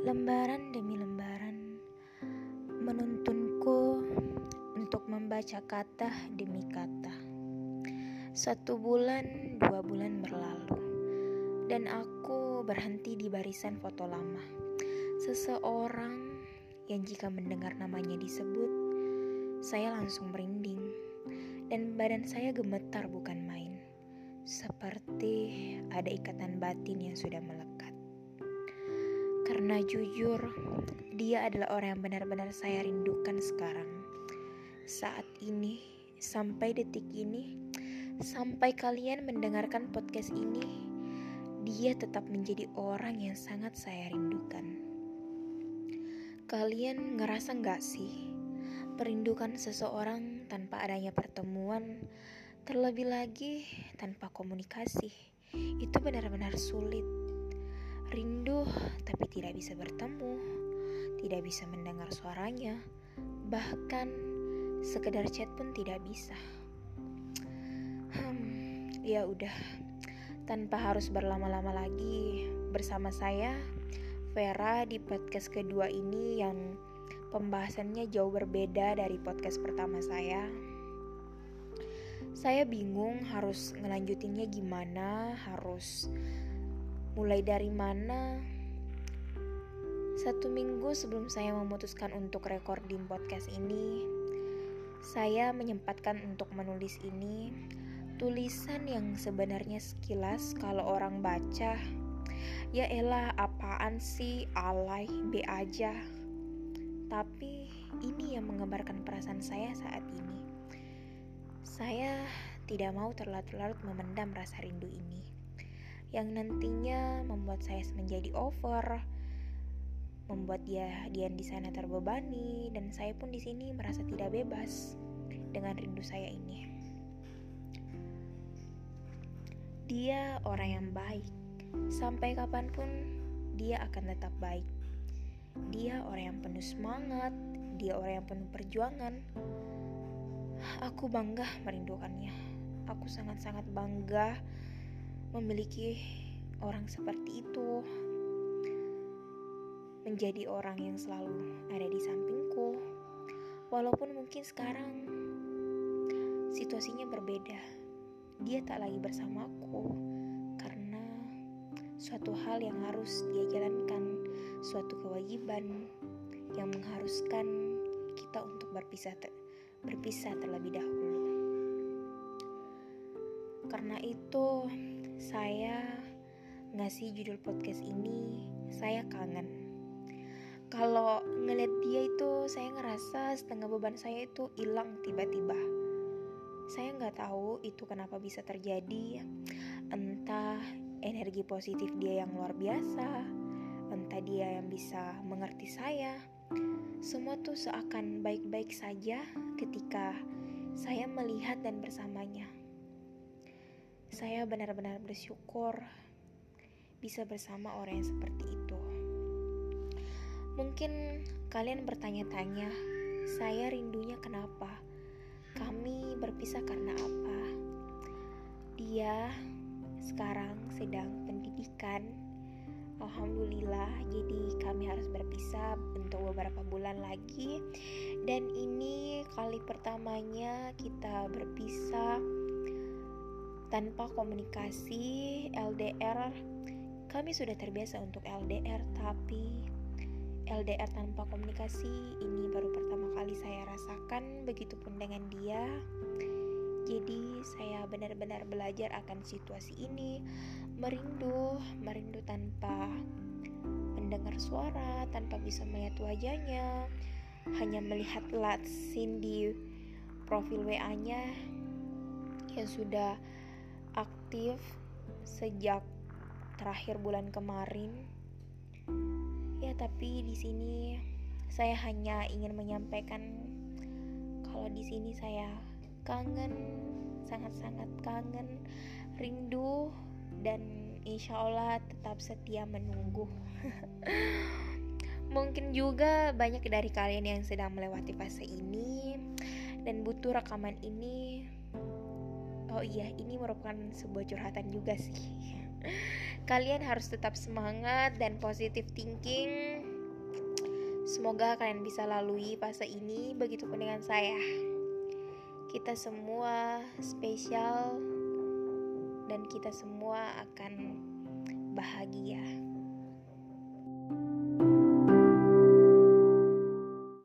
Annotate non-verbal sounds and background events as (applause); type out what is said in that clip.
Lembaran demi lembaran menuntunku untuk membaca kata demi kata. Satu bulan, dua bulan berlalu, dan aku berhenti di barisan foto lama. Seseorang yang jika mendengar namanya disebut, saya langsung merinding, dan badan saya gemetar bukan main, seperti ada ikatan batin yang sudah melekat. Karena jujur, dia adalah orang yang benar-benar saya rindukan sekarang. Saat ini, sampai detik ini, sampai kalian mendengarkan podcast ini, dia tetap menjadi orang yang sangat saya rindukan. Kalian ngerasa nggak sih? Perindukan seseorang tanpa adanya pertemuan, terlebih lagi tanpa komunikasi, itu benar-benar sulit Rindu tapi tidak bisa bertemu, tidak bisa mendengar suaranya, bahkan sekedar chat pun tidak bisa. Hmm, ya udah, tanpa harus berlama-lama lagi bersama saya Vera di podcast kedua ini yang pembahasannya jauh berbeda dari podcast pertama saya. Saya bingung harus ngelanjutinnya gimana, harus Mulai dari mana? Satu minggu sebelum saya memutuskan untuk recording podcast ini, saya menyempatkan untuk menulis ini. Tulisan yang sebenarnya sekilas kalau orang baca ya elah apaan sih alay be aja. Tapi ini yang menggambarkan perasaan saya saat ini. Saya tidak mau terlarut-larut memendam rasa rindu ini yang nantinya membuat saya menjadi over, membuat dia dia di sana terbebani dan saya pun di sini merasa tidak bebas dengan rindu saya ini. Dia orang yang baik. Sampai kapan pun dia akan tetap baik. Dia orang yang penuh semangat, dia orang yang penuh perjuangan. Aku bangga merindukannya. Aku sangat-sangat bangga memiliki orang seperti itu menjadi orang yang selalu ada di sampingku. Walaupun mungkin sekarang situasinya berbeda dia tak lagi bersamaku karena suatu hal yang harus dia jalankan suatu kewajiban yang mengharuskan kita untuk berpisah ter berpisah terlebih dahulu. Karena itu saya ngasih judul podcast ini? Saya kangen. Kalau ngeliat dia itu saya ngerasa setengah beban saya itu hilang tiba-tiba. Saya nggak tahu itu kenapa bisa terjadi. Entah energi positif dia yang luar biasa entah dia yang bisa mengerti saya. Semua tuh seakan baik-baik saja ketika saya melihat dan bersamanya saya benar-benar bersyukur bisa bersama orang yang seperti itu. Mungkin kalian bertanya-tanya, saya rindunya kenapa? Kami berpisah karena apa? Dia sekarang sedang pendidikan. Alhamdulillah, jadi kami harus berpisah untuk beberapa bulan lagi. Dan ini kali pertamanya kita berpisah tanpa komunikasi LDR kami sudah terbiasa untuk LDR tapi LDR tanpa komunikasi ini baru pertama kali saya rasakan begitupun dengan dia. Jadi saya benar-benar belajar akan situasi ini merindu merindu tanpa mendengar suara tanpa bisa melihat wajahnya hanya melihat latsin di profil WA-nya yang sudah aktif sejak terakhir bulan kemarin. Ya, tapi di sini saya hanya ingin menyampaikan kalau di sini saya kangen, sangat-sangat kangen, rindu dan insya Allah tetap setia menunggu. (laughs) Mungkin juga banyak dari kalian yang sedang melewati fase ini dan butuh rekaman ini Oh iya, ini merupakan sebuah curhatan juga sih. Kalian harus tetap semangat dan positive thinking. Semoga kalian bisa lalui fase ini, begitupun dengan saya. Kita semua spesial dan kita semua akan bahagia.